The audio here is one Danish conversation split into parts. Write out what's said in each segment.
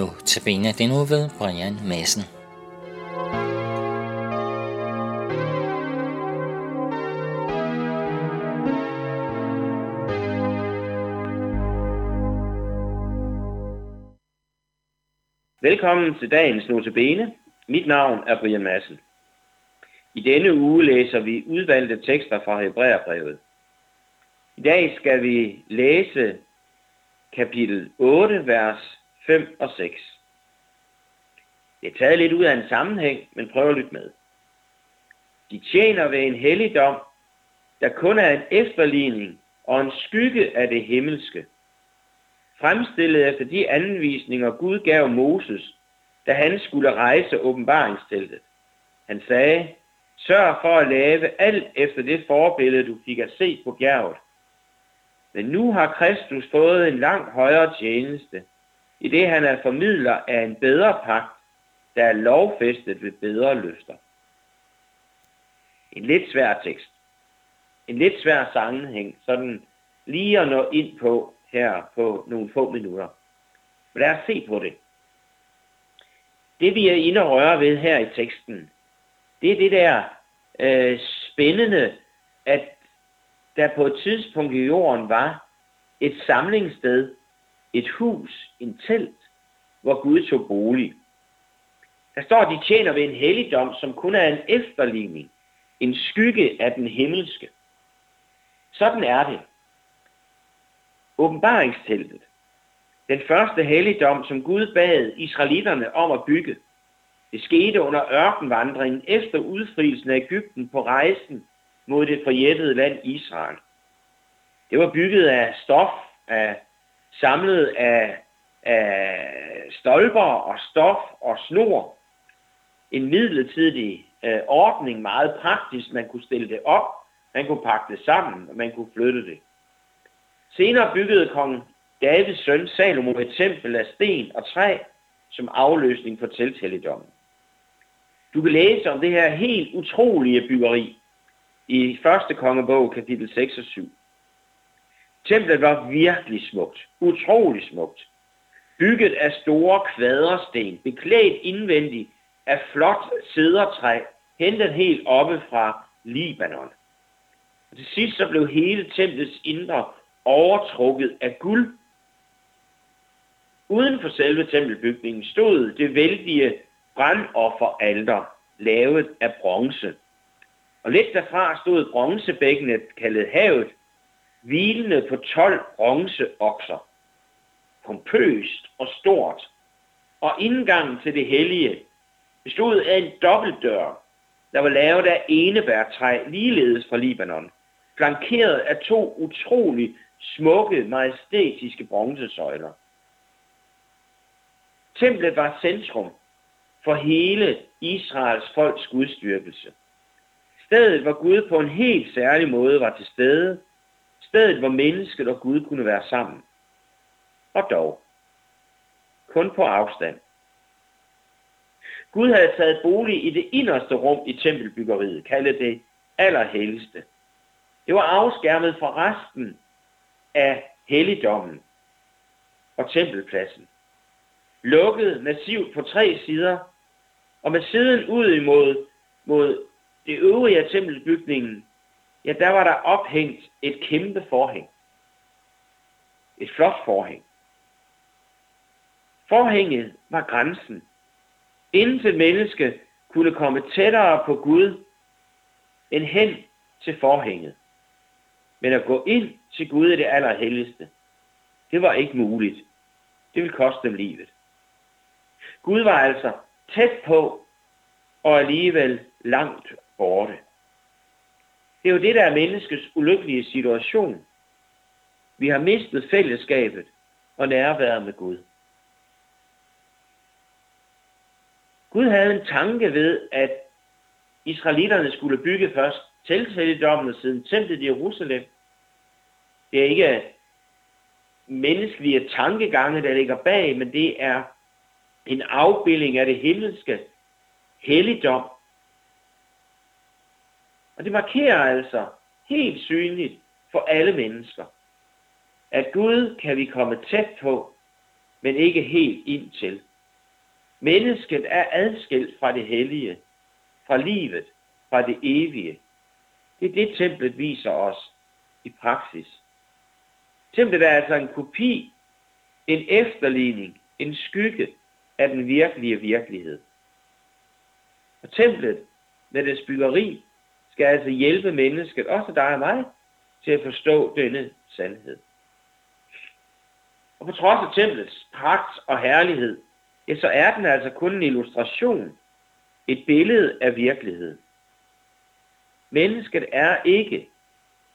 Nu til bene den uge ved Brian Madsen. Velkommen til dagens Notabene. Mit navn er Brian Madsen. I denne uge læser vi udvalgte tekster fra Hebræerbrevet. I dag skal vi læse kapitel 8, vers 5 og 6. Det er taget lidt ud af en sammenhæng, men prøv at lytte med. De tjener ved en helligdom, der kun er en efterligning og en skygge af det himmelske. Fremstillet efter de anvisninger Gud gav Moses, da han skulle rejse åbenbaringsteltet. Han sagde, sørg for at lave alt efter det forbillede, du fik at se på bjerget. Men nu har Kristus fået en langt højere tjeneste, i det han er formidler af en bedre pagt, der er lovfæstet ved bedre løfter. En lidt svær tekst. En lidt svær sammenhæng, sådan lige at nå ind på her på nogle få minutter. Men lad os se på det. Det vi er inde og røre ved her i teksten, det er det der øh, spændende, at der på et tidspunkt i jorden var et samlingssted, et hus, en telt, hvor Gud tog bolig. Der står, at de tjener ved en helligdom, som kun er en efterligning, en skygge af den himmelske. Sådan er det. Åbenbaringsteltet. Den første helligdom, som Gud bad israelitterne om at bygge. Det skete under ørkenvandringen efter udfrielsen af Ægypten på rejsen mod det forjættede land Israel. Det var bygget af stof, af, samlet af, af stolper og stof og snor. En midlertidig øh, ordning, meget praktisk. Man kunne stille det op, man kunne pakke det sammen, og man kunne flytte det. Senere byggede kong Davids søn Salomo et tempel af sten og træ som afløsning for telthelligdommen. Du kan læse om det her helt utrolige byggeri i første kongebog, kapitel 6 og 7. Templet var virkelig smukt, utrolig smukt. Bygget af store kvadersten, beklædt indvendigt af flot cedertræ, hentet helt oppe fra Libanon. Og til sidst så blev hele templets indre overtrukket af guld. Uden for selve tempelbygningen stod det vældige brandofferalter, lavet af bronze. Og lidt derfra stod bronzebækkenet, kaldet havet, hvilende på 12 bronzeokser. Pompøst og stort. Og indgangen til det hellige bestod af en dobbeltdør, der var lavet af enebærtræ, ligeledes fra Libanon, flankeret af to utrolig smukke, majestætiske bronzesøjler. Templet var centrum for hele Israels folks gudstyrkelse. Stedet, hvor Gud på en helt særlig måde var til stede. Stedet, hvor mennesket og Gud kunne være sammen. Og dog. Kun på afstand. Gud havde taget bolig i det inderste rum i tempelbyggeriet, kaldet det allerhelligste. Det var afskærmet fra resten af helligdommen og tempelpladsen. Lukket massivt på tre sider, og med siden ud imod mod det øvrige af tempelbygningen, ja, der var der ophængt et kæmpe forhæng. Et flot forhæng. Forhænget var grænsen. Intet menneske kunne komme tættere på Gud end hen til forhænget. Men at gå ind til Gud i det allerhelligste, det var ikke muligt. Det ville koste dem livet. Gud var altså tæt på, og alligevel langt borte. Det er jo det, der er menneskets ulykkelige situation. Vi har mistet fællesskabet og nærværet med Gud. Gud havde en tanke ved, at israelitterne skulle bygge først telthelligdommen og siden templet i Jerusalem. Det er ikke menneskelige tankegange, der ligger bag, men det er en afbildning af det himmelske helligdom, og det markerer altså helt synligt for alle mennesker, at Gud kan vi komme tæt på, men ikke helt ind til. Mennesket er adskilt fra det hellige, fra livet, fra det evige. Det er det, templet viser os i praksis. Templet er altså en kopi, en efterligning, en skygge af den virkelige virkelighed. Og templet med dets byggeri skal altså hjælpe mennesket, også dig og mig, til at forstå denne sandhed. Og på trods af templets pragt og herlighed, ja, så er den altså kun en illustration, et billede af virkeligheden. Mennesket er ikke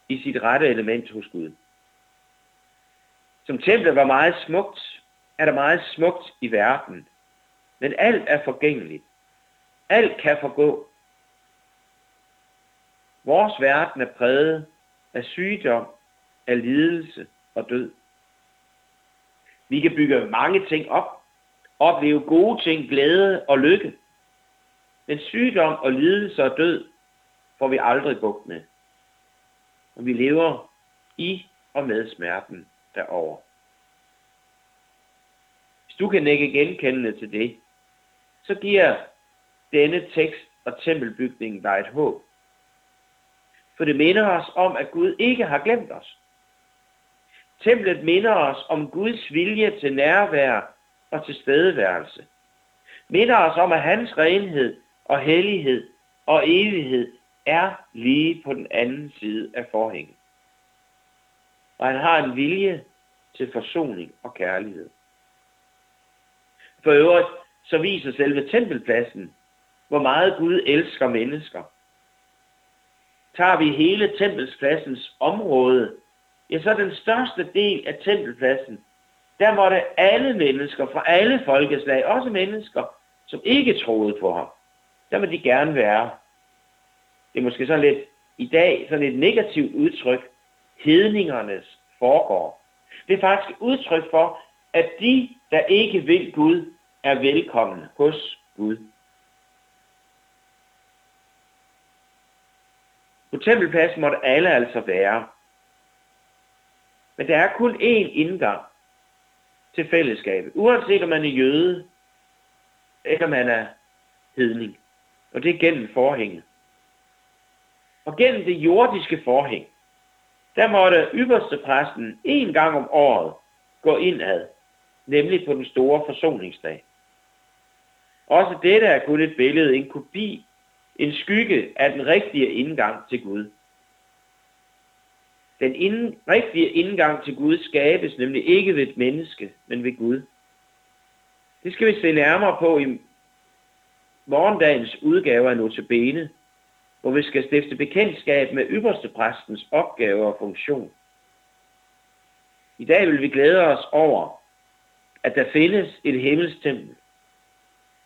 i sit rette element hos Gud. Som templet var meget smukt, er der meget smukt i verden. Men alt er forgængeligt. Alt kan forgå. Vores verden er præget af sygdom, af lidelse og død. Vi kan bygge mange ting op, opleve gode ting, glæde og lykke. Men sygdom og lidelse og død får vi aldrig bugt med. Og vi lever i og med smerten derover. Hvis du kan ikke genkende til det, så giver denne tekst og tempelbygningen dig et håb. For det minder os om, at Gud ikke har glemt os. Templet minder os om Guds vilje til nærvær og til stedeværelse. Minder os om, at hans renhed og hellighed og evighed er lige på den anden side af forhænget. Og han har en vilje til forsoning og kærlighed. For øvrigt, så viser selve tempelpladsen, hvor meget Gud elsker mennesker. Tager vi hele tempelspladsens område, ja, så den største del af tempelpladsen, der måtte alle mennesker fra alle folkeslag, også mennesker, som ikke troede på ham, der må de gerne være. Det er måske så lidt i dag sådan et negativt udtryk, hedningernes foregår. Det er faktisk et udtryk for, at de, der ikke vil Gud, er velkomne hos Gud. På tempelpladsen måtte alle altså være. Men der er kun én indgang til fællesskabet, uanset om man er jøde, eller man er hedning. Og det er gennem forhænget. Og gennem det jordiske forhæng, der måtte ypperste præsten en gang om året gå indad, nemlig på den store forsoningsdag. Også dette er kun et billede, en kopi, en skygge af den rigtige indgang til Gud. Den ind, rigtige indgang til Gud skabes nemlig ikke ved et menneske, men ved Gud. Det skal vi se nærmere på i morgendagens udgave af Notabene, hvor vi skal stifte bekendtskab med ypperste præstens opgave og funktion. I dag vil vi glæde os over, at der findes et himmelstempel,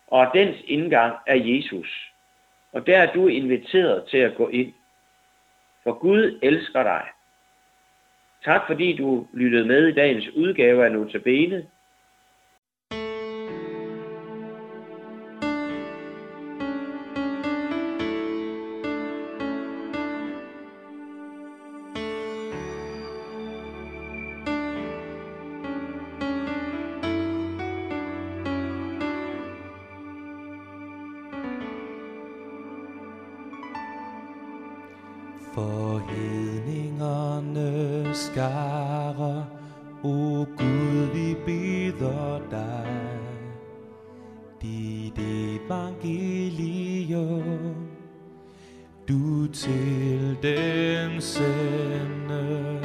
og at dens indgang er Jesus. Og der er du inviteret til at gå ind. For Gud elsker dig. Tak fordi du lyttede med i dagens udgave af Notabene. For hedningerne skare, o Gud, vi beder dig. Dit evangelium, du til dem sende.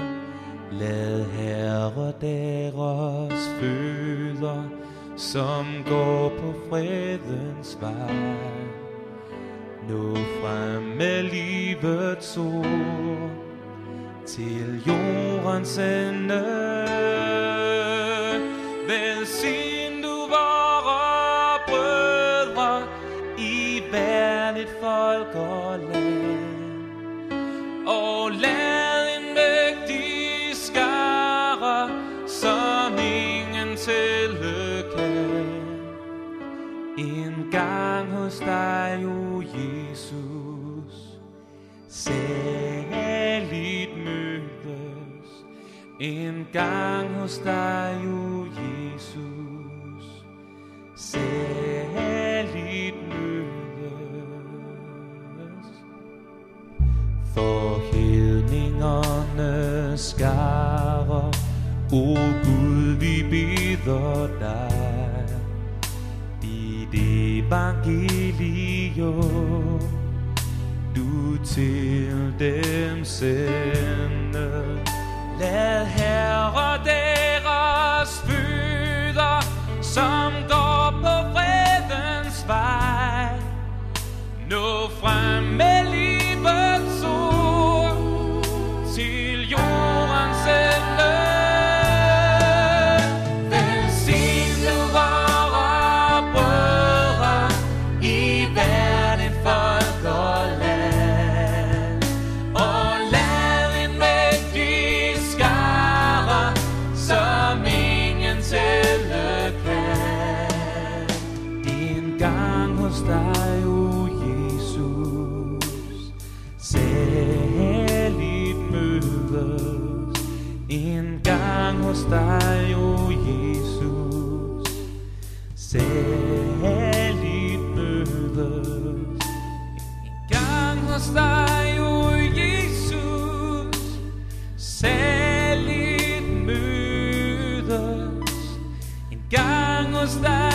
Lad Herre deres fødder, som går på fredens vej Nå frem med livets ord til jordens ende. dig, o Jesus. Særligt mødes en gang hos dig, o Jesus. Særligt mødes. For hedningernes skarer, o Gud, vi beder dig. Dit evangelium, du til dem sende. Lad Herre deres fødder, som går på fredens vej, nå frem tælle kan. En gang hos dig, o Jesus, særligt mødes. En gang hos dig, o Jesus, særligt mødes. En gang hos dig, o Jesus, særligt gang hos